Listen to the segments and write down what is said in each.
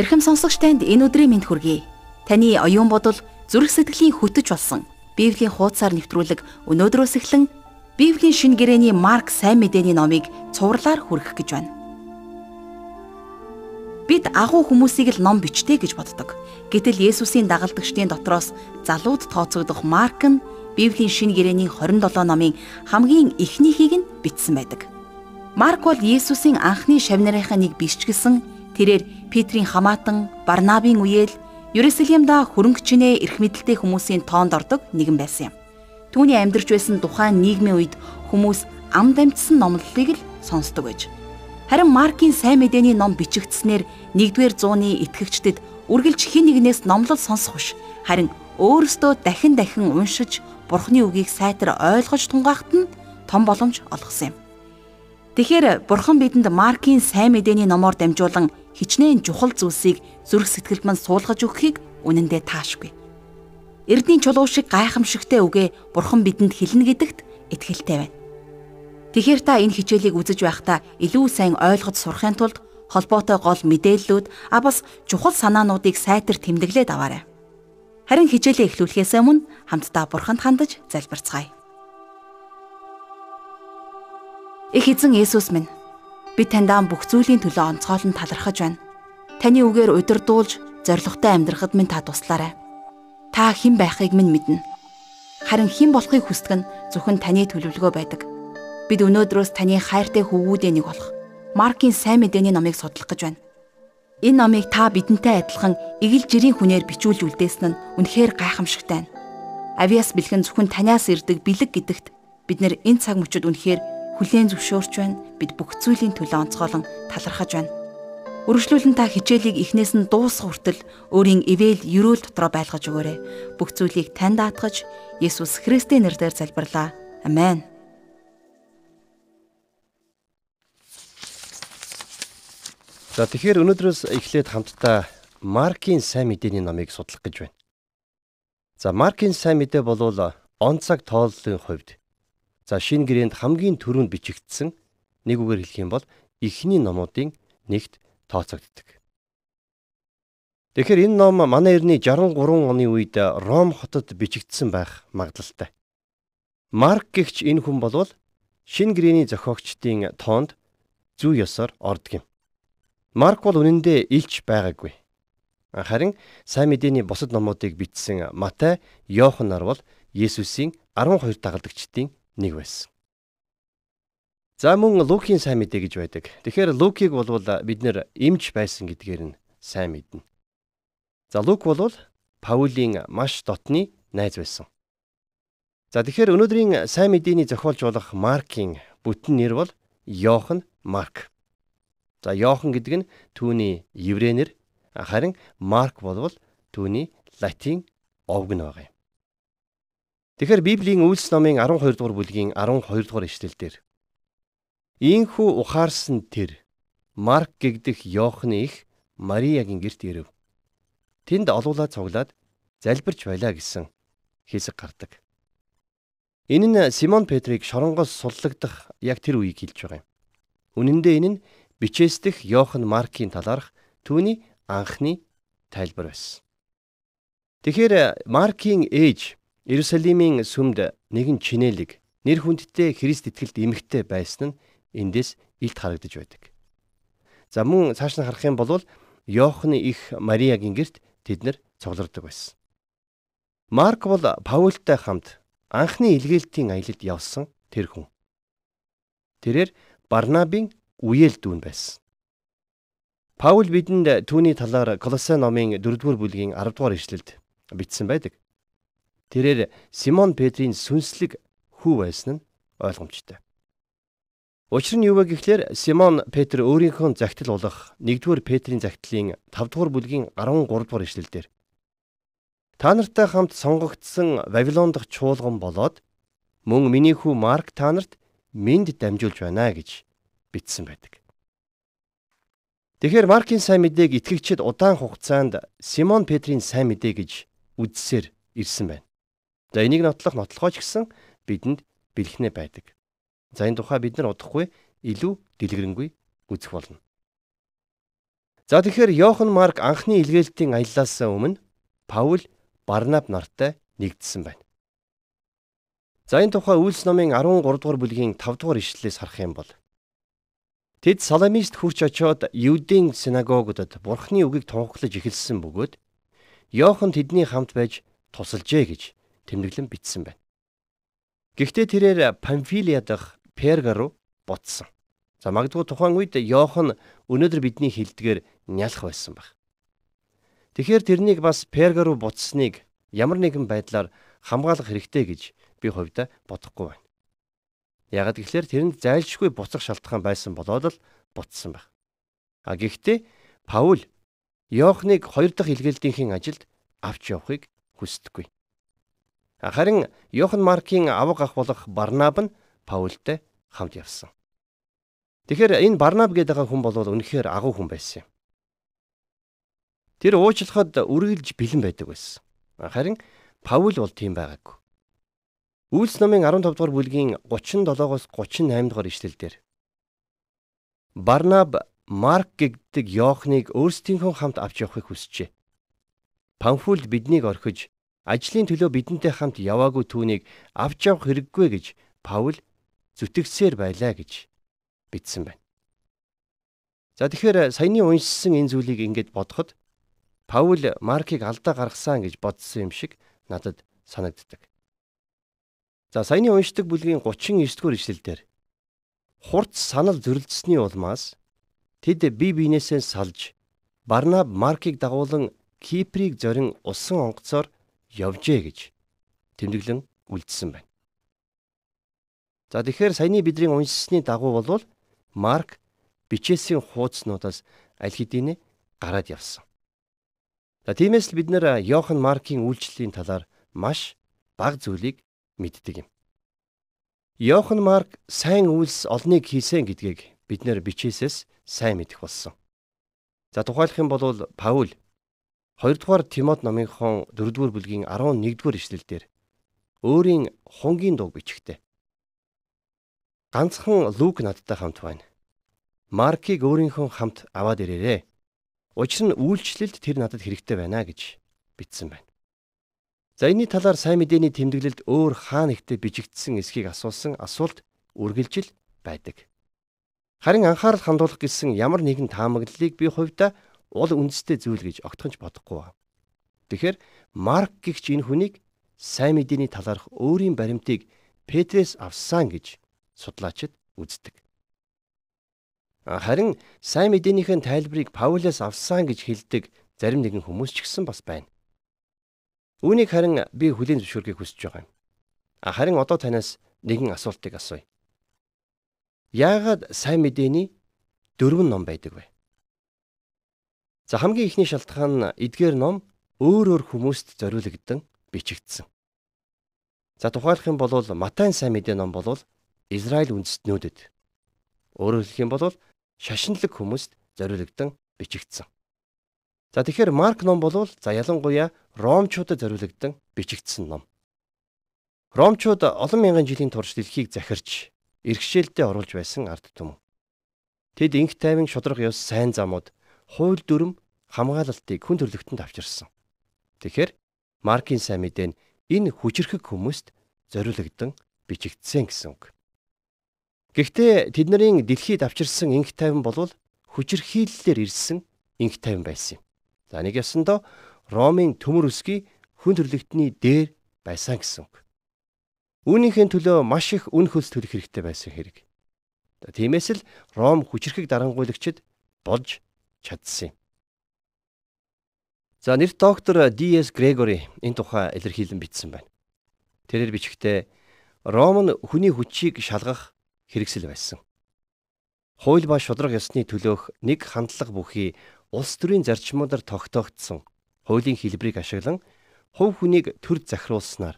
Эрхэм сонсогч танд энэ өдрийн мэнд хүргэе. Таны оюун бодол зүрх сэтгэлийн хөтөж болсон Библийн хуудасаар нэвтрүүлэг өнөөдрөөс эхлэн Библийн шин гэрээний Марк сайн мэдээний номыг цувралаар хүргэх гэж байна. Бид агуу хүмүүсийг л ном бичтэй гэж боддог. Гэтэл Есүсийн дагалдагчдын дотроос залууд тооцогдох Марк нь Библийн шин гэрээний 27 номын хамгийн эхнийхийг нь бичсэн байдаг. Марк бол Есүсийн анхны шавнарынхаа нэг гэсэн тэрээр Петрийн хамаатан Барнабын үеэл Ерөсөлимда хөрөнгөчнээ эрх мэдэлтэй хүмүүсийн тоонд ордог нэгэн байсан юм. Түүний амьдарч байсан тухайн нийгмийн үед хүмүүс ам дамжсан номлолыг л сонсдог байж. Харин Маркийн сайн мэдээний ном бичигдснээр 1-р зууны итгэгчдэд үргэлж хин нэгнээс номлол сонсох биш. Харин өөрөөсөө дахин дахин уншиж Бурхны үгийг сайтар ойлгож тунгаахт нь том боломж олгосон юм. Тэгэхээр Бурхан бидэнд Маркийн сайн мэдээний номоор дамжуулан хичнээн чухал зүйлсийг зүрх сэтгэлд мань суулгаж өгөхийг үнэндээ таашгүй. Эрдний чулуу шиг гайхамшигтай үгээ Бурхан бидэнд хэлнэ гэдэгт итгэлтэй байна. Тэгэхээр та энэ хичээлийг үзэж байхдаа илүү сайн ойлгож сурахын тулд холбоотой гол мэдээллүүд а бас чухал санаануудыг сайтар тэмдэглээд аваарай. Харин хичээлээ эхлүүлэхээс өмнө хамтдаа бурханд хандаж залбирцгаая. Их эзэн Есүс минь би таньдаа бүх зүйлийн төлөө онцгойлон талархаж байна. Таны үгээр удирдуулж зоригтой амьдрахад минь та туслаарай. Та хэн байхыг минь мэднэ. Харин хэн болохыг хүсдэг нь зөвхөн таны төлөвлөгөө байдаг. Бид өнөөдрөөс таны хайртай хөвгүүдээ нэг болох Маркийн сайн мэдээний номыг судлах гэж байна. Энэ номыг та бидэнтэй адилхан эгэл жирийн хүнээр бичүүлж үлдээсэн нь үнэхээр гайхамшигтай. Авиас бэлхэн зөвхөн таниас ирдэг бэлэг гэдэгт бид нэр энэ цаг мөчид үнэхээр хүлээн зөвшөөрч байна. Бид бүх зүйлийн төлөө онцгойлон талархаж байна. Үргэлжлүүлэн та хичээлийг эхнээс нь дуусах хүртэл өөрийн ивэл ерөөл дотроо байлгаж өгөөрэй. Бүх зүйлийг танд даатгаж Есүс Христийн нэрээр залбирлаа. Амен. За тэгэхээр өнөөдрөөс эхлээд хамтдаа Маркийн сайн мэдээний номыг судлах гэж байна. За Маркийн сайн мэдээ бол он цаг тооллын хувьд за шинэ гэрээнд хамгийн түрүүнд бичигдсэн нэг үгээр хэлэх юм бол эхний номуудын нэгт тооцогддог. Тэгэхээр энэ ном манай эртний 63 оны үед Ром хотод бичигдсэн байх магадлалтай. Марк гихч энэ хүн болвол шинэ гэрээний зохиогчдын тоонд зүү ёсоор ордог юм. Марк бол үнэндээ илч байгаагүй. Харин сайн мэдээний бусад номуудыг бичсэн Матай, Иохан нар бол Есүсийн 12 дагалдагчдын нэг байсан. За мөн Лукийн сайн мэдээ гэж байдаг. Тэгэхээр Лукийг бол бид нэр эмч байсан гэдгээр нь сайн мэднэ. За Лук бол Паулийн маш дотны найз байсан. За тэгэхээр өнөөдрийн сайн мэдээний зохиолж болох Маркийн бүтэн нэр бол Йохан Марк. За Йохан гэдэг нь түүний еврейнэр харин Марк болвол түүний латин овг нь байгаа юм. Тэгэхээр Библийн Үйлс номын 12 дугаар бүлгийн 12 дугаар ишлэлдэр Ийхүү ухаарсан тэр Марк гэгдэх Йохны их Мариягийн герт ирэв. Тэнд олуулаа цуглаад залбирч байлаа гэсэн хэсэг гардаг. Энэ нь Симон Петрийг шоронгоос суллагдах яг тэр үеийг хэлж байгаа юм. Үнэн дээр энэ нь бичээсдэх Йохан Маркийн талаарх түүний анхны тайлбар байсан. Тэгэхээр Маркийн ээж Иерусалимийн сүмд нэгэн чинэлэг нэр хүндтэй Христ итгэлд эмэгтэй байсан нь эндээс илт харагдаж байдаг. За мөн цааш нь харах юм бол Йоохны их Мариягийн герт тэд нар цуглардаг байсан. Марк бол Паултай хамт анхны илгээлтийн аялалд явсан тэр хүн. Тэрээр Барнабын үеэл дүүн байсан. Паул бидэнд түүний талаар Колосе номын 4-р бүлгийн 10-р ишлэлд бичсэн байдаг. Тэрээр Симон Петрийн сүнслэг хүү байсан нь ойлгомжтой. Учир нь юу вэ гэхлээр Симон Петр өөрийнхөө загтал болох 1-р Петрийн загтлын 5-р бүлгийн 13-р ишлэлдэр Та нартай хамт сонгогдсон Вавилон дахь чуулган болоод мөн миний хүү Марк та нарт минд дамжуулж байна гэж бичсэн байдаг. Тэгэхээр Маркийн сайн мэдээг итгэгчид удаан хугацаанд Симон Петрийн сайн мэдээ гэж үзсээр ирсэн байна. За энийг нотлох нотлохооч гэсэн бидэнд бэлхнэ байдаг. За энэ тухай бид нар удахгүй илүү дэлгэрэнгүй үзэх болно. За тэгэхээр Йохан Марк анхны илгээлтийн аяллаас өмнө Паул Барнаб нартай нэгдсэн байна. За энэ тухай Үйлс номын 13 дугаар бүлгийн 5 дугаар ишлэлээс харах юм бол Тэд Саламист хурч очоод Юудын синагогудад Бурхны үгийг тунхаглаж эхэлсэн бөгөөд Йохан тэдний хамт байж тусалжээ гэж тэмдэглэн бичсэн байна. Гэхдээ тэрээр Памфилия дахь Перга руу буцсан. За магадгүй тухайн үед Йохан өнөөдөр бидний хилдгээр нялх байсан баг. Тэгэхээр тэрнийг бас Перга руу буцсныг ямар нэгэн байдлаар хамгаалах хэрэгтэй гэж би хувьдаа бодохгүй байна. Ягд гэхлээр тэрэнд зайлшгүй буцах шалтгаан байсан болоод л буцсан баг. А гэхдээ Паул Йоохныг хоёр дахь илгээлтийн ажилд авч явахыг хүсдэггүй. Харин Йохан Маркийн авга ах болох Барнаб нь Паултай хамт явсан. Тэгэхээр энэ Барнаб гэдэг хүн бол үнэхээр агуу хүн байсан юм. Тэр уучлахад үргэлж бэлэн байдаг байсан. Харин Паул бол тийм байгаагүй. Үйлс номын 15 дугаар бүлгийн 37-оос 38 дугаар ишлэлдэр Барнаб Марк гэгдэг Йоохныг өөрсдийнхөө хамт авч явахыг хүсжээ. Памфулд биднийг орхиж ажлын төлөө бидэнтэй хамт яваагүй түүнийг авч явах хэрэггүй гэж Паул зүтгэсээр байлаа гэж бичсэн байна. За тэгэхээр саяны уншсан энэ зүйлийг ингээд бодоход Паул Маркийг алдаа гаргасан гэж бодсон юм шиг надад санагддаг. За саяны уншдаг бүлгийн 39 дугаар ишлэлдэр хурц санал зөрөлдсөний улмаас тэд бие биенээсээ салж Барнаб Маркийг дагуулan Киприйг зорин усан онгоцоор явжээ гэж тэмдэглэн үлдсэн байна. За тэгэхээр саяны бидний уншсны дагуу болвол Марк бичээсийн хуудаснуудаас аль хэдийнэ гараад явсан. За тиймээс л бид нэр Йохан Маркийн үйлчлэлийн талаар маш бага зүйлийг мэддэг юм. Йохан Марк сайн үйлс олныг хийсэн гэдгийг бид нэр бичээсээс сайн мэдэх болсон. За тухайлах юм бол Паул 2 дугаар Тимот номынхон 4 дугаар бүлгийн 11 дугаар ишлэлдэр өөрийн хонгийн дуу бичгтээ. Ганцхан Лук надтай хамт байна. Маркийг өөрийнхөө хамт аваад ирээрээ. Учир нь үйлчлэлд тэр надад хэрэгтэй байна гэж бичсэн байна. За энэний талаар сайн мэдээний тэмдэглэлд өөр хаа нэгтээ бичигдсэн эсхийг асуусан асуулт үргэлжил байдаг. Харин анхаарал хандуулах гэсэн ямар нэгэн таамаглалыг би хувьдаа уул үндэстэй зүйл гэж огтхонч бодохгүй ба. Тэгэхээр Марк гихч энэ хүнийг сайн мэдээний талаарх өөрийн баримтыг Петрээс авсан гэж судлаачид үздэг. Харин сайн мэдээнийхэн тайлбарыг Паулаас авсан гэж хэлдэг зарим нэгэн хүмүүс ч гэсэн бас байна. Үүнийг харин би хүлийн зөвшөөрөхийг хүсэж байгаа юм. Харин одоо танаас нэгэн асуултыг асууя. Яагаад сайн мэдээний дөрвөн ном байдаг вэ? За хамгийн ихний шалтгаан нь эдгээр ном өөр өөр хүмүүст зориулагдсан бичигдсэн. За тухайлах юм бол Матайн сайн мэдээ ном бол Израиль үндэстнүүдэд өөрөөр хэлэх юм бол шашинлаг хүмүүст зориулагдсан бичигдсэн. За тэгэхээр Марк ном бол за ялангуяа Ромчуудад зориулагдсан бичигдсэн ном. Ромчууд олон мянган жилийн турш дэлхийг захирч иргэшээлтэд оруулж байсан ард түмэн. Тэд инх тайван шудрах ёс сайн замууд, хууль дүрм хамгаалалтыг хүн төрлөختөнд авчирсан. Тэгэхээр Маркийн сайн мэдэн энэ хүчирхэг хүмүүст зориулагдсан бичигдсэн гэсэн үг. Гэхдээ тэднэрийн дэлхийд авчирсан инх тайван бол хүчирхийллээр ирсэн инх тайван байсан юм. За нэг ёсондоо Ромын төмөр үсгийн хүн төрлөختний дээр байсан гэсэн үг. Үүнийхэн төлөө маш их үн хөлс төлөх хэрэгтэй байсан хэрэг. Тиймээс л Ром хүчирхэг дарангуйлагчид болж чадсан юм. За нэрт доктор Д.С. Грегори энэ тухай илэрхийлэн бичсэн байна. Тэрээр бичгтээ Ром нь хүний хүчийг шалгах хэрэгсэл байсан. Хууль ба шудраг ёсны төлөөх нэг хандлага бүхий улс төрийн зарчмуудаар тогтоогдсон хуулийн хэлбэрийг ашиглан хувь хүнийг төр захируулснаар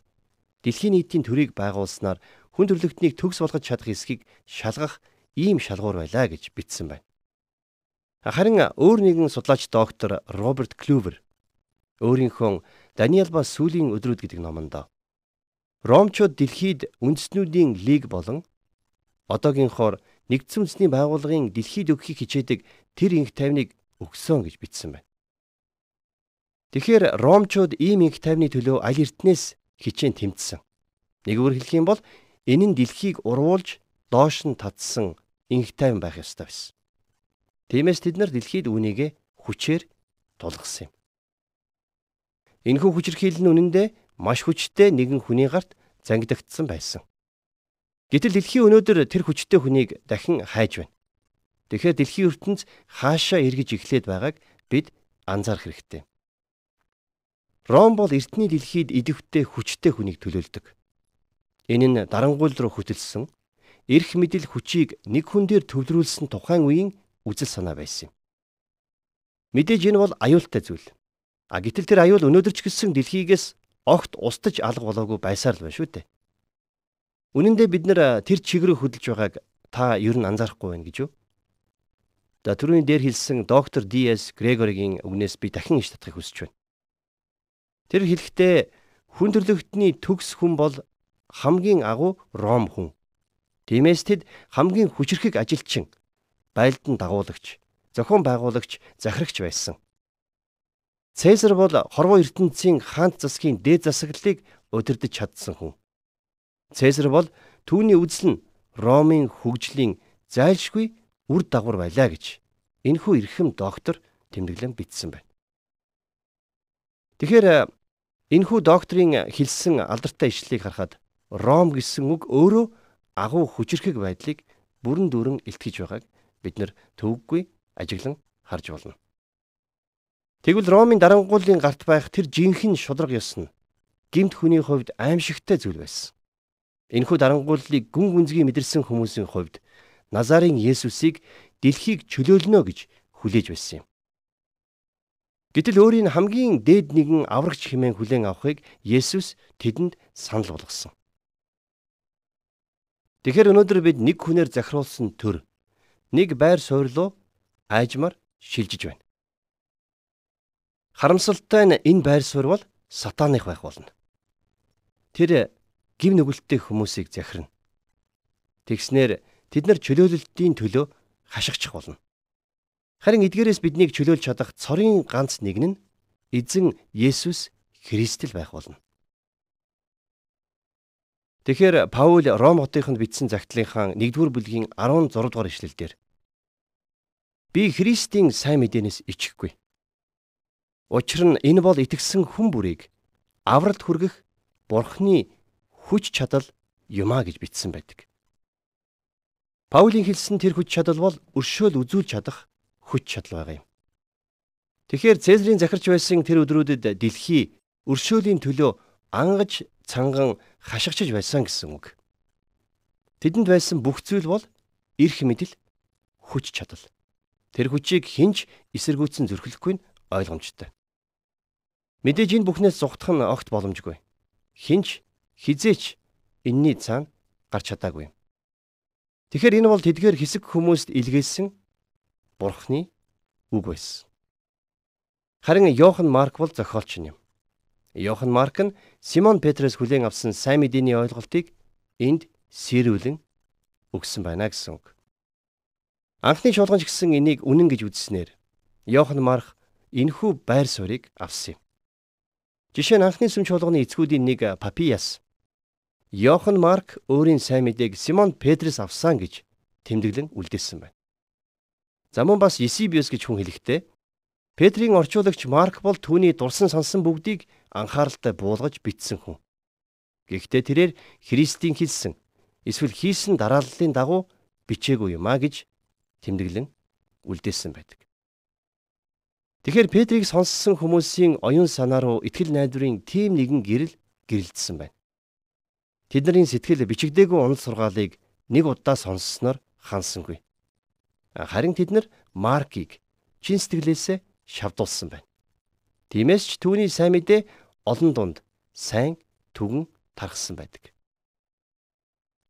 дэлхийн нийтийн төрийг байгуулснаар хүн төрлөختнийг төгс болгож чадах эсхийг шалгах ийм шалгуур байлаа гэж бичсэн байна. Харин өөр нэгэн судлаач доктор Роберт Клювер өөрийнхөө Даниэл ба сүүлийн өдрүүд гэдэг номонд Ромчууд дэлхийд үндэстнүүдийн лиг болон одоогийнхоор нэгдсэн үндэсний байгууллагын дэлхийд өгөхийг хичээдэг тэр инх тайвныг өгсөн гэж бичсэн байна. Тэгэхээр ромчууд ийм их тайвны төлөө аль эртнээс хичээн тэмцсэн. Нэгвэр хэлэх юм бол энэ нь дэлхийг урвуулж доош нь татсан инх тайван байх ёстой байсан. Тиймээс тэд нар дэлхийд үүнийгэ хүчээр тулгасан юм. Энэхүү хүчирхийлэл нь үнэндээ маш хүчтэй нэгэн хүний гарт зангидагдсан байсан. Гэтэл дэлхийн өнөөдөр тэр хүчтэй хүнийг дахин хайж байна. Тэгэхээр дэлхийн ертөнц хаашаа эргэж эхлээд байгааг бид анзаарах хэрэгтэй. Ром бол эртний дэлхийд идэвхтэй хүчтэй хүнийг төлөөлдөг. Энэ нь дарангуул руу хөтөлсөн эрх мэдэл хүчийг нэг хүн дээр төвлөрүүлсэн тухайн үеийн үзэл санаа байсан юм. Мэдээж энэ бол аюултай зүйл. А гэтэл тэр аюул өнөөдөр ч гэсэн дэлхийгээс огт устж алга болоогүй байсаар л байна шүү дээ. Үнэн дээр бид нэр тэр чиглэрээ хөдөлж байгааг та ер нь анзаарахгүй байна гэж юу? За түрүүний дээр хэлсэн доктор Д.С. Грегоригийн үгнээс би дахин иш татахыг хүсэж байна. Тэр хэлэхдээ хүн төрлөختний төгс хүн бол хамгийн агуу Ром хүн. Тиймээс тэд хамгийн хүчрхэг ажилчин, байлдан дагуулагч, зохион байгуулагч, захирагч байсан. Цэсар бол хорвоо ертөнцийн хаант засгийн дээд засаглалыг удирдах чадсан хүн. Цэсар бол түүний үзэл нь Ромын хөгжлийн зайлшгүй үр дагавар байлаа гэж энэхүү эрхэм доктор тэмдэглэн бичсэн байна. Тэгэхээр Энэхүү докторийн хэлсэн алдартай ишлэлийг харахад Ром гэсэн үг өөрөө агуу хүчрхэг байдлыг бүрэн дүүрэн илтгэж байгааг бид нар төвөггүй ажиглан харж болно. Тэгвэл Ромын дарангуулын гарт байх тэр жинхэнэ шудраг ёс нь гимт хүний хувьд аимшигтай зүйл байсан. Энэхүү дарангууллыг гүн гүнзгий мэдэрсэн хүмүүсийн хувьд Назарын Есүсийг дэлхийг чөлөөлнө гэж хүлээж байсан юм. Гэтэл өөрийн хамгийн дээд нэгэн аврагч хэмээн хүлээн авахыг Есүс тэдэнд санал болгосон. Тэгэхээр өнөөдөр бид нэг хүнээр захируулсан төр нэг байр суурлуу айжмар шилжиж байна. Харамсалтай нь энэ байр суурь бол сатаных байх болно. Тэр гим нүгэлттэй хүмүүсийг захирна. Тэгснэр тэд нар чөлөөлөлтийн төлөө хашгичих болно. Харин эдгээрээс биднийг чөлөөлж чадах цорын ганц нэг нь эзэн Есүс Христэл байх болно. Тэгэхээр Паул Ром хотынд бичсэн загтлынхаа 1-р бүлгийн 16 дугаар ишлэлдэр Би Христийн сайн мэдээнээс ичхгүй. Учир нь энэ бол итгэсэн хүн бүрийг авралт хүргэх Бурхны хүч чадал юмаа гэж бичсэн байдаг. Паулийн хэлсэн тэр хүч чадал бол өршөөл үзүүлж чадах хүч чадал байгаа юм. Тэгэхээр Цэзарийн захирч байсан тэр өдрүүдэд дэлхий өршөөлийн төлөө ангаж цанган хашгичж байсан гэсэн үг. Тэдэнд байсан бүх зүйл бол эрх мэдэл, хүч чадал. Тэр хүчийг хинж эсэргүүцэн зөрхлөхгүй нь ойлгомжтой. Мэдээж энэ бүхнээс зугтах нь огт боломжгүй. Хинж хизээч энэний цаана гарч чадаагүй. Тэгэхээр энэ бол тэдгээр хэсэг хүмүүст илгээсэн Бурхны үг байсан. Харин Йохан Марк бол зохиолч юм. Йохан Марк нь Симон Петрээс хүлээн авсан сайн мэдээний ойлголтыг энд сэрүүлэн өгсөн байна гэсэн үг. Анхны шулганч гисэн энийг үнэн гэж үзснээр Йохан Марк энэхүү байр суурийг авсан юм. Жишээ нь анхны сүм чуулганы эцгүүдийн нэг Папиас Йохан Марк өөрийн сайн мэдээг Симон Петрээс авсан гэж тэмдэглэн үлдээсэн байна. За мөн бас Есибиус гэж хүн хэлэхдээ Петрийн орчуулагч Марк бол түүний дурсан сонсон бүгдийг анхааралтай буулгаж бичсэн хүн. Гэхдээ тэрээр Христийн хэлсэн эсвэл хийсэн дарааллын дагуу бичээгүй юм а гэж тэмдэглэн үлдээсэн байдаг. Тэгэхээр Петрийг сонссон хүмүүсийн оюун санаа руу итгэл найдварын тим нэгэн гэрэл гэрэлтсэн байна. Тэдний сэтгэл бичигдээгүй унал сургаалыг нэг удаа сонссноор хансангүй. Харин тэд нар Маркийг чин сэтгэлээсээ шавдуулсан байна. Тиймээс ч түүний сайн мэдээ олон дунд сайн түгэн тархсан байдаг.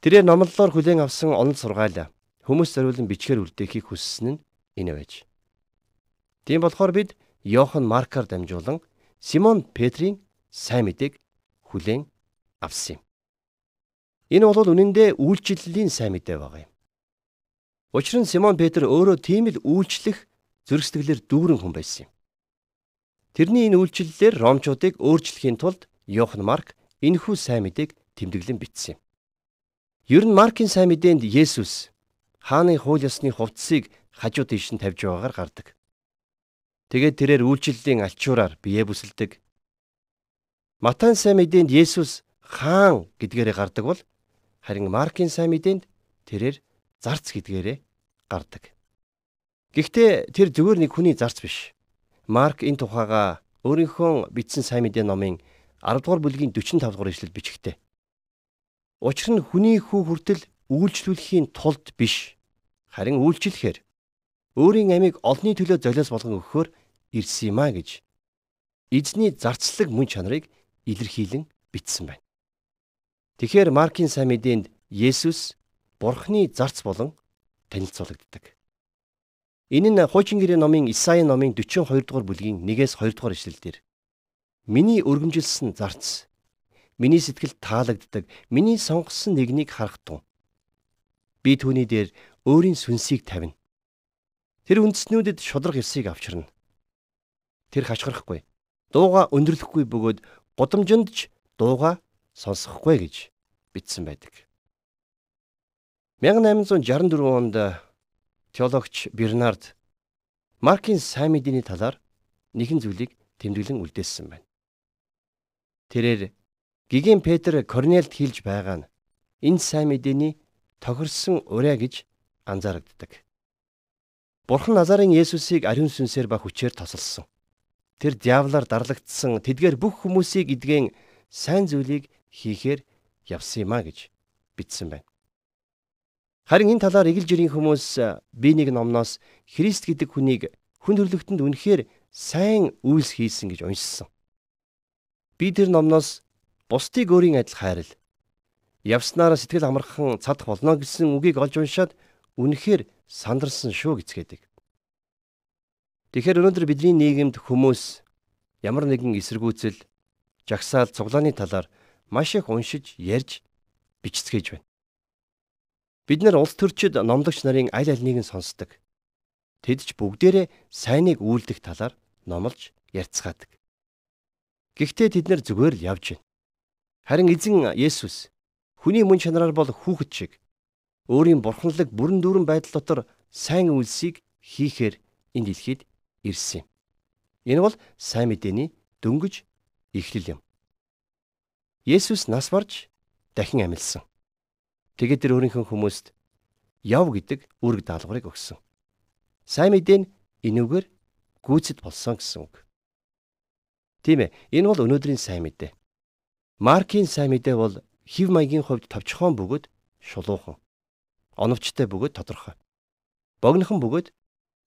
Тэрээр номлолоор хүлээн авсан онол сургаал хүмүүс зориулан бичгээр үлдээхийг хүссэн нь энэ байж. Тийм болохоор бид Йохан Маркаар дамжуулан Симон Петрийн сайн мэдээг хүлээн авсан юм. Энэ бол үнэндээ үйлчлэлийн сайн мэдээ байгаа юм. Учир нь Симон Петр өөрөө тийм л үйлчлэх сэтгэлээр дүүрэн хүн байсан юм. Тэрний энэ үйлчлэлээр ромчуудыг өөрчлөхийн тулд Йохан Марк энэхүү сайн мэдээг тэмдэглэн бичсэн юм. Ер нь Маркийн сайн мэдээнд Есүс хааны хууль ёсны хувцсыг хажуу тийш нь тавьж байгаагаар гардаг. Тэгээд тэрээр үйлчлэлийн альчуураар бие бүсэлдэг. Матайн сайн мэдээнд Есүс хаан гэдгээрээ гардаг бол харин Маркийн сайн мэдээнд тэрээр зарц гэдгээрээ гардаг. Гэхдээ тэр зөвхөн нэг хүний зарц биш. Марк энэ тухайга өөрийнхөө бичсэн сайн мэдээ номын 10 дугаар бүлгийн 45 дугаар ишлэл бичгтээ. Учир нь хүний хүү хүртэл үйлчлүүлэхийн тулд биш харин үйлчлэхээр өөрийн амийг олонний төлөө золиос болгон өгөхөөр ирсэн юм а гэж эзний зарцлаг мөн чанарыг илэрхийлэн бичсэн байна. Тэгэхээр Маркийн сайн мэдээнд Есүс Бурхны зарц болон танилцуулагддаг. Энэ нь хуучин гэрээ номын Исаи номын 42 дугаар бүлгийн 1-ээс 2 дугаар ишлэлдэр Миний өргөмжилсөн зарц миний сэтгэл таалагддаг миний сонгосон нэгнийг харах тун би түүний дээр өөрийн сүнсийг тавина тэр үндэснүүдэд шудраг ёсыг авчирна тэр хашгирахгүй дууга өндөрлөхгүй бөгөөд Гудамжинд ч дууга сонсохгүй гэж бичсэн байдаг. 1864 онд теологч Бернард Маркийн сайн мэдээний талаар нэгэн зүйлийг тэмдэглэн үлдээсэн байна. Тэрээр гигийн Петр Корнелд хэлж байгаа нь энэ сайн мэдээний тохирсон ураа гэж анзаарагддаг. Бурхан Назарын Есүсийг ариун сүнсээр ба хүчээр тосолсон. Тэр диавлаар дарлагдсан тэдгээр бүх хүмүүсийг эдгэн сайн зүйлийг хийхээр явсан юм а гэж бичсэн байна. Харин энэ талаар эгэл жирийн хүмүүс би нэг номноос Христ гэдэг хүнийг хүн төрлөختөнд үнэхээр сайн үйлс хийсэн гэж уншсан. Би тэр номноос бусдыг өөрийн адил хайрал явснараа сэтгэл амархан цадах болно гэсэн үгийг олж уншаад үнэхээр сандарсан шүү гэцгээдэг. Тэгэхээр өнөөдөр бидний нийгэмд хүмүүс ямар нэгэн эсэргүүцэл, жагсаал, цуглааны талаар маш их уншиж, ярьж, бичцгээж байна. Бид нар улс төрчид номлогч нарын аль аль нэгийг сонсдог. Тэд ч бүгдээрээ сайныг үйлдэх талаар номлож ярьцгаадаг. Гэхдээ тэд нар зүгээр л явж байна. Харин эзэн Есүс хүний мөн чанараар бол хүүхэд шиг өөрийн бурханлаг бүрэн дүүрэн байдал дотор сайн үйлсийг хийхээр энэ дэлхийд ирсэн юм. Энэ бол сайн мэдээний дөнгөж эхлэл юм. Есүс нас барж дахин амилсан. Тэгээд тэр өөрийнхөө хүмүүст яв гэдэг үүрэг даалгаврыг өгсөн. Сайн мэдээ нь энүүгээр гүйцэд болсон гэсэн үг. Тийм ээ, энэ бол өнөөдрийн сайн мэдээ. Маркийн сайн мэдээ бол хев маягийн хувьд товчхон бөгөөд шулуухан. Оновчтой бөгөөд тодорхой. Богинохон бөгөөд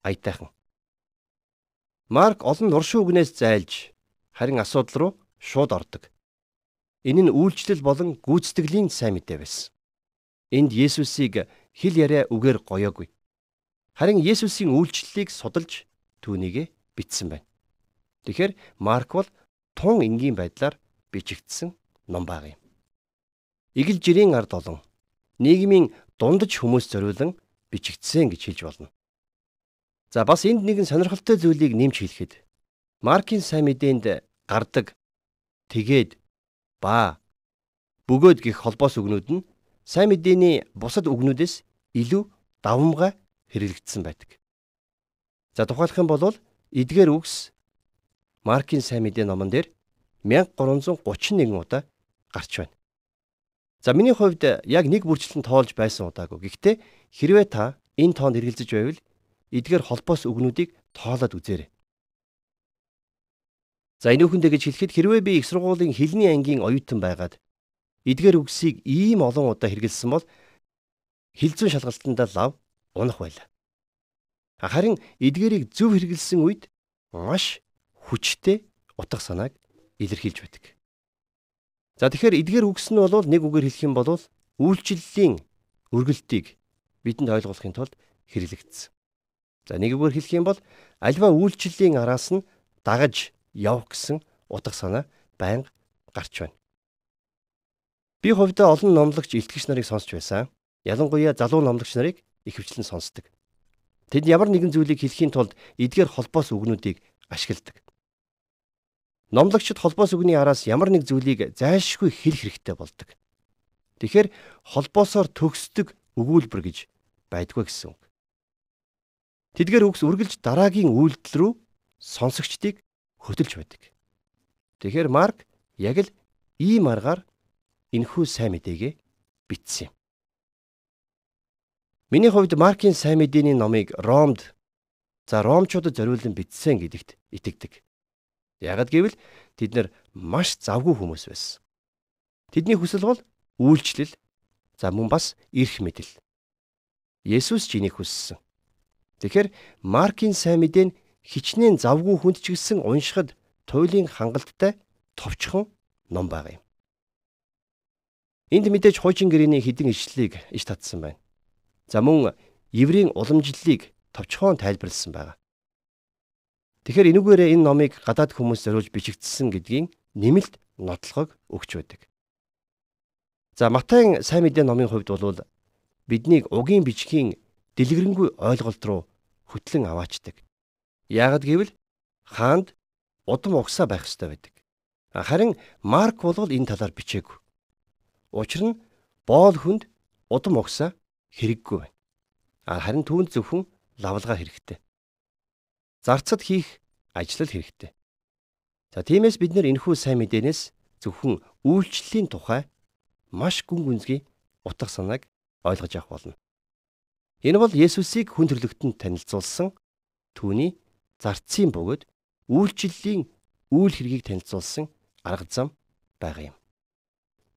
аятайхан. Марк олон нуршин үгнээс зайлж харин асуудал руу шууд ордог. Энэ нь үйлчлэл болон гүйцэтгэлийн сайн мэдээ байсан. Энд Есүсийг хэл яриа үгээр гоёогүй. Харин Есүсийн үйлчлэлийг судалж түүнийгэ бичсэн байна. Тэгэхээр Марк бол тун энгийн байдлаар бичигдсэн ном баг юм. Игэл жирийн ард олон нийгмийн дундаж хүмүүс зориулан бичигдсэн гэж хэлж болно. За бас энд нэгэн сонирхолтой зүйлийг нэмж хэлэхэд Маркийн сайн мэдээнд гардаг тэгээд ба бөгөөд гих холбоос үгнүүд нь сайн мэдээний бусад үгнүүдээс илүү давмгай хэрэглэгдсэн байдаг. За тухайлах юм бол эдгээр үгс Маркийн сайн мэдээ номон дээр 1331 удаа гарч байна. За миний хувьд яг нэг бүрчлэн тоолж байсан удаагүй. Гэхдээ хэрвээ та энэ тоонд хэрэгэлзэж байвал эдгээр холбоос үгнүүдийг тоолоод үзээрэй. За энэ үхэндээ гэж хэлэхэд хэрвээ би их сургуулийн хэлний ангийн оюутан байгаад эдгээр үгсийг ийм олон удаа хэрэгэлсэн бол хилцүүн шалгалтандаа лав унах байлаа. Харин эдгээрийг зөв хэрэгэлсэн үед маш хүчтэй утга санааг илэрхийлж байдаг. За тэгэхээр эдгээр үгс нь бол нэг үгээр хэлэх юм бол үйлчлэлийн үргэлтийг бидэнд ойлгуулахын тулд хэрэглэгдсэн. За нэг үгээр хэлэх юм бол альва үйлчлэлийн араас нь дагаж явах гэсэн утга санаа байнга гарч байна. Би хувьдаа олон номлогч илтгэгч нарыг сонсч байсан. Ялангуяа залуу номлогч нарыг ихэвчлэн сонсдог. Тэд ямар нэгэн зүйлийг хэлхийн тулд эдгээр холбоос үгнүүдийг ашигладаг. Номлогчд холбоос үгний араас ямар нэг зүйлийг зайлшгүй хэлэх хэрэгтэй болдог. Тэгэхээр холбоосоор төгсдөг өгүүлбэр гэж байдгүй гэсэн үг. Тэдгээр үгс үргэлж дараагийн үйлдэл рүү сонсогчдыг хөтөлж байдаг. Тэгэхээр Марк яг л ийм аргаар энэхүү сайн мэдээгээ бичсэн юм. Миний хувьд Маркийн сайн мэдээний номыг Ромд за Ромчуудад зориулан бичсэн гэдэгт итгэдэг. Ягд гэвэл тэд нар маш завгүй хүмүүс байсан. Тэдний хүсэл бол үйлчлэл за мөн бас эрх мэдэл. Есүс ч энийг хүссэн. Тэгэхээр Маркийн сайн мэдээ нь хичнээн завгүй хүнд ч гэсэн уншихад туйлын хангалттай товчхон ном баг юм. Энд мэдээж хуучин гэрээний хідэн ишлэлийг иш татсан байна. За мөн еврейн уламжлалыг товчхон тайлбарлсан байна. Тэгэхээр энүүгээрээ энэ номыг гадаад хүмүүс зориулж бичигдсэн гэдгийн нэмэлт нотлохог өгч байдаг. За Матайн сайн мэдээ номын хувьд бол биднийг угийн бичгийн дэлгэрэнгүй ойлголт руу хөтлөн аваачдаг. Яагад гэвэл хаанд удам угсаа байх ёстой байдаг. Харин Марк бол энэ талаар бичээгүй. Учир нь боол хүнд удам угсаа хэрэггүй байна. Харин түүнд зөвхөн лавлгаа хэрэгтэй. Зарцад хийх ажил хэрэгтэй. За тиймээс бид нар энэхүү сайн мэдээнээс зөвхөн үйлчлэлийн тухай маш гүн гүнзгий утга санааг ойлгож авах болно. Энэ бол Есүсийг хүн төрлөختөнд танилцуулсан түүний зарцын бөгөөд үйлчлэлийн үйл хэргийг танилцуулсан арга зам байгаа юм.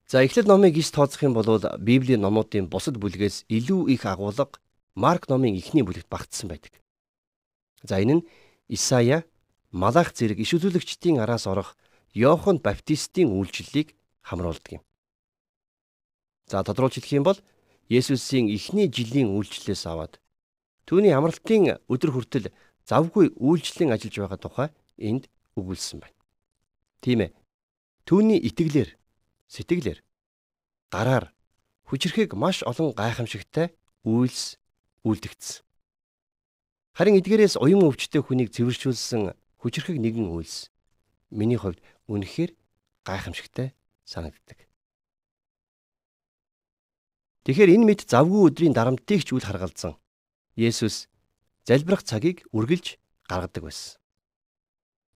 За эхлэл номыг иш тооцох юм бол Библийн номуудын бусад бүлгээс илүү их агуулга Марк номын эхний бүлэгт багтсан байдаг. За энэ нь Исая, Малах зэрэг иш үзүүлэгчдийн араас орох Иохан Баптистийн үйлчлэлийг хамруулдаг юм. За тодруулж хэлэх юм бол Есүсийн эхний жилийн үйлчлэлээс аваад түүний амралтын өдөр хүртэл завгүй үйлчлэн ажиллаж байгаа тухай энд өгүүлсэн байна. Тийм ээ. Түүний итгэлээр, сэтгэлээр, гараар хүчрэхэг маш олон гайхамшигтай үйлс үлдэгдсэн. Харин эдгээрээс уян өвчтэй хүнийг цэвэршүүлсэн хүчрэхэг нэгэн үйлс миний хувьд үнэхээр гайхамшигтай санагддаг. Тэгэхээр энэ мэд завгүй өдрийн дарамтыг ч үл харгалзан Есүс залбирах цагийг үргэлж гаргадаг байсан.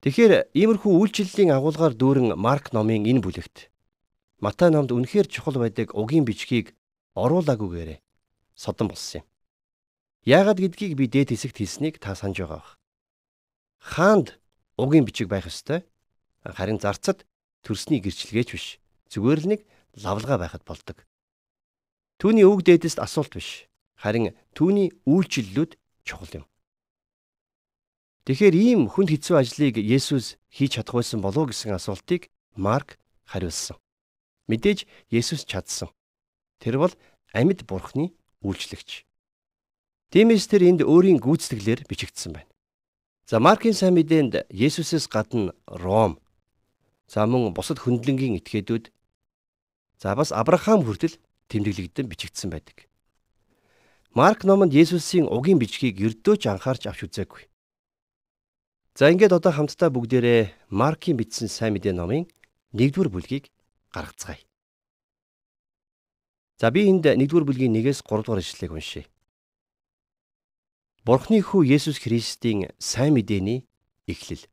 Тэгэхээр иймэрхүү үйлчлэлийн агуулгаар дүүрэн Марк номын энэ бүлэгт Матай номд үнэхээр чухал байдаг угийн бичгийг оруулаагүйгээрээ содон болсон юм. Яагаад гэдгийг би дээд хэсэгт хэлснийг та санаж байгаа бах. Хаанд угийн бичиг байх ёстой. Харин зарцад төрсний гэрчлэгээч биш. Зүгээр л нэг лавлгаа байхад болдог. Түүний үг дээдэст асуулт биш. Харин түүний үйлчлэлүүд чухал юм. Тэгэхээр ийм хүнд хэцүү ажлыг Есүс хийж чадах байсан болов уу гэсэн асуултыг Марк хариулсан. Мэдээж Есүс чадсан. Тэр бол амьд бурхны үйлчлэгч. Тиймээс тэр энд өөрийн гүйцэтгэлээр бичигдсэн байна. За Маркийн сайн мэдээнд Есүсээс гадна Ром, за мөн бусад хөндлөнгийн этгээдүүд, за бас Авраам хүртэл тэмдэглэгдэн бичигдсэн байдаг. Марк номонд Есүсийн угийн бичгийг ердөөч анхаарч авч үзээгүй. За ингээд одоо хамтдаа бүгдээрээ Маркийн бичсэн сайн мэдээ номын 1-р бүлгийг гаргацгаая. За би энд 1-р бүлгийн 1-ээс 3-р ишлэгийг уншийе. Бурхны хүү Есүс Христийн сайн мэдээний эхлэл.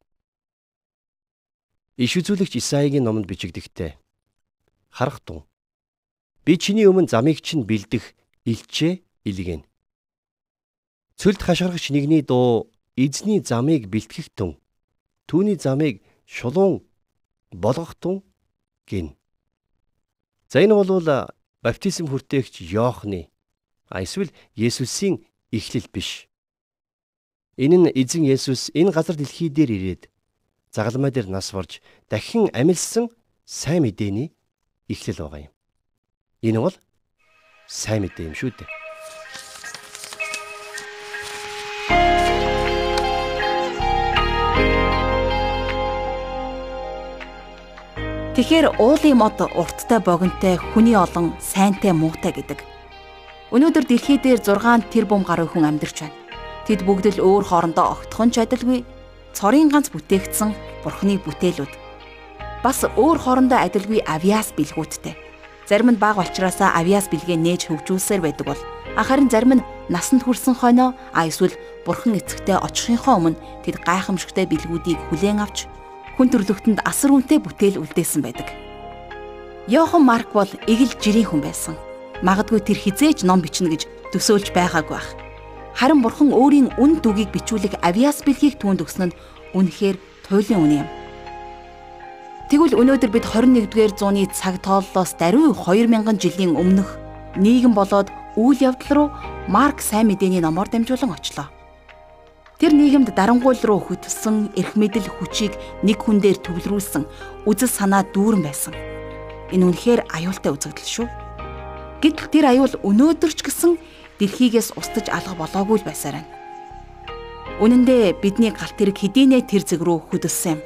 Иш үзүүлэгч Исаигийн номонд бичигдэхтэй харах тун Би чиний өмнө замыг чинь бэлдэх илчээ илгэн. Цөлд хашгирагч нэгний дуу эзний замыг бэлтгэх тун. Түүний замыг шулуун болгох тун гин. За энэ бол баптизм хүртээгч Йоохны эсвэл Есүсийн эхлэл биш. Энэ нь эзэн Есүс энэ газар дэлхий дээр ирээд загалмай дээр нас барж дахин амилсан сайн мэдээний эхлэл байгаа юм. Энэ бол сайн мэдээ юм шүү дээ. Тэгэхээр уулын мод урттай богинтой хүний олон сайнтай муутай гэдэг. Өнөөдөр дэлхий дээр 6 тэрбум гаруй хүн амьдарч байна. Тэд бүгд л өөр хоорондоо огтхон ч адилгүй цорын ганц бүтээгдсэн Бурхны бүтээлүүд. Бас өөр хоорондоо адилгүй авиас бэлгүүдтэй. Зарим нь баг болчраасаа авиас бэлгээ нээж хөгжүүлсээр байдаг бол харин зарим нь насанд хүрсэн хойноо а эсвэл бурхан эцэгтэй очихынхоо өмнө тэд гайхамшигтай бэлгүүдийг хүлээн авч хүн төрлөختөнд асар үнэтэй бүтээл үлдээсэн байдаг. Йохан Марк бол эгэл жирийн хүн байсан. Магадгүй тэр хизээж ном бичнэ гэж төсөөлж байгаагүй байх. Харин бурхан өөрийн үн дүгийг бичүүлэх авиас бэлгийг түүнд өгсөн нь үнэхээр туйлын үн юм. Тэгвэл өнөөдөр бид 21-р зууны цаг тооллоос даруй 2000 жилийн өмнөх нийгэм болоод үйл явдал руу Марк сайн мэдээний номоор дамжуулан очлоо. Тэр нийгэмд дарангуул руу хөтлсөн эрх мэдэл хүчийг нэг хүн дээр төвлөрүүлсэн үзэл санаа дүүрэн байсан. Энэ үнэхээр аюултай үзэгдэл шүү. Гэтэл тэр аюул өнөөдөр ч гэсэн дэлхийгээс устж алга болоогүй л байсаар байна. Үнэн дээр бидний галт тэрэг хэдийнэ тэр зэг рүү хөдөлсөн юм.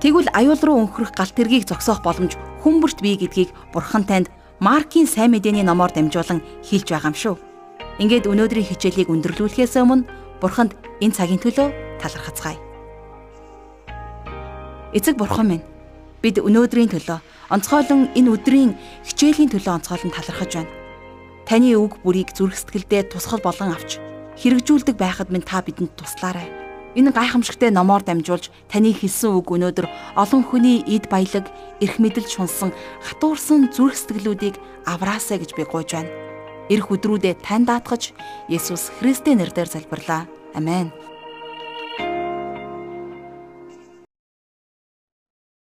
Тэгвэл аюул руу өнхрөх галт тэргийг зогсоох боломж хүмүүрт бий гэдгийг Бурхан танд Маркийн сайн мэдээний номоор дамжуулан хэлж байгаа юм шүү. Ингээд өнөөдрийн хичээлийг өндөрлүүлэхээс өмнө Бурханд энэ цагийн төлөө талархацгаая. Эцэг Бурхан минь бид өнөөдрийн төлөө онцгойлон энэ өдрийн хичээлийн төлөө онцгойлон талархаж байна. Таны үг бүрийг зүрх сэтгэлдээ тусгал болгон авч хэрэгжүүлдэг байхад минь та бидэнд туслаарай. Энэ гайхамшигтай номоор дамжуулж таны хэлсэн үг өнөөдөр олон хүний эд баялаг, эрх мэдэл шунсан хатуурсан зүрх сэтгэлүүдийг авраасаа гэж би гуйж байна. Ирэх өдрүүдэд тань даатгаж Есүс Христийн нэрээр залбирлаа. Амен.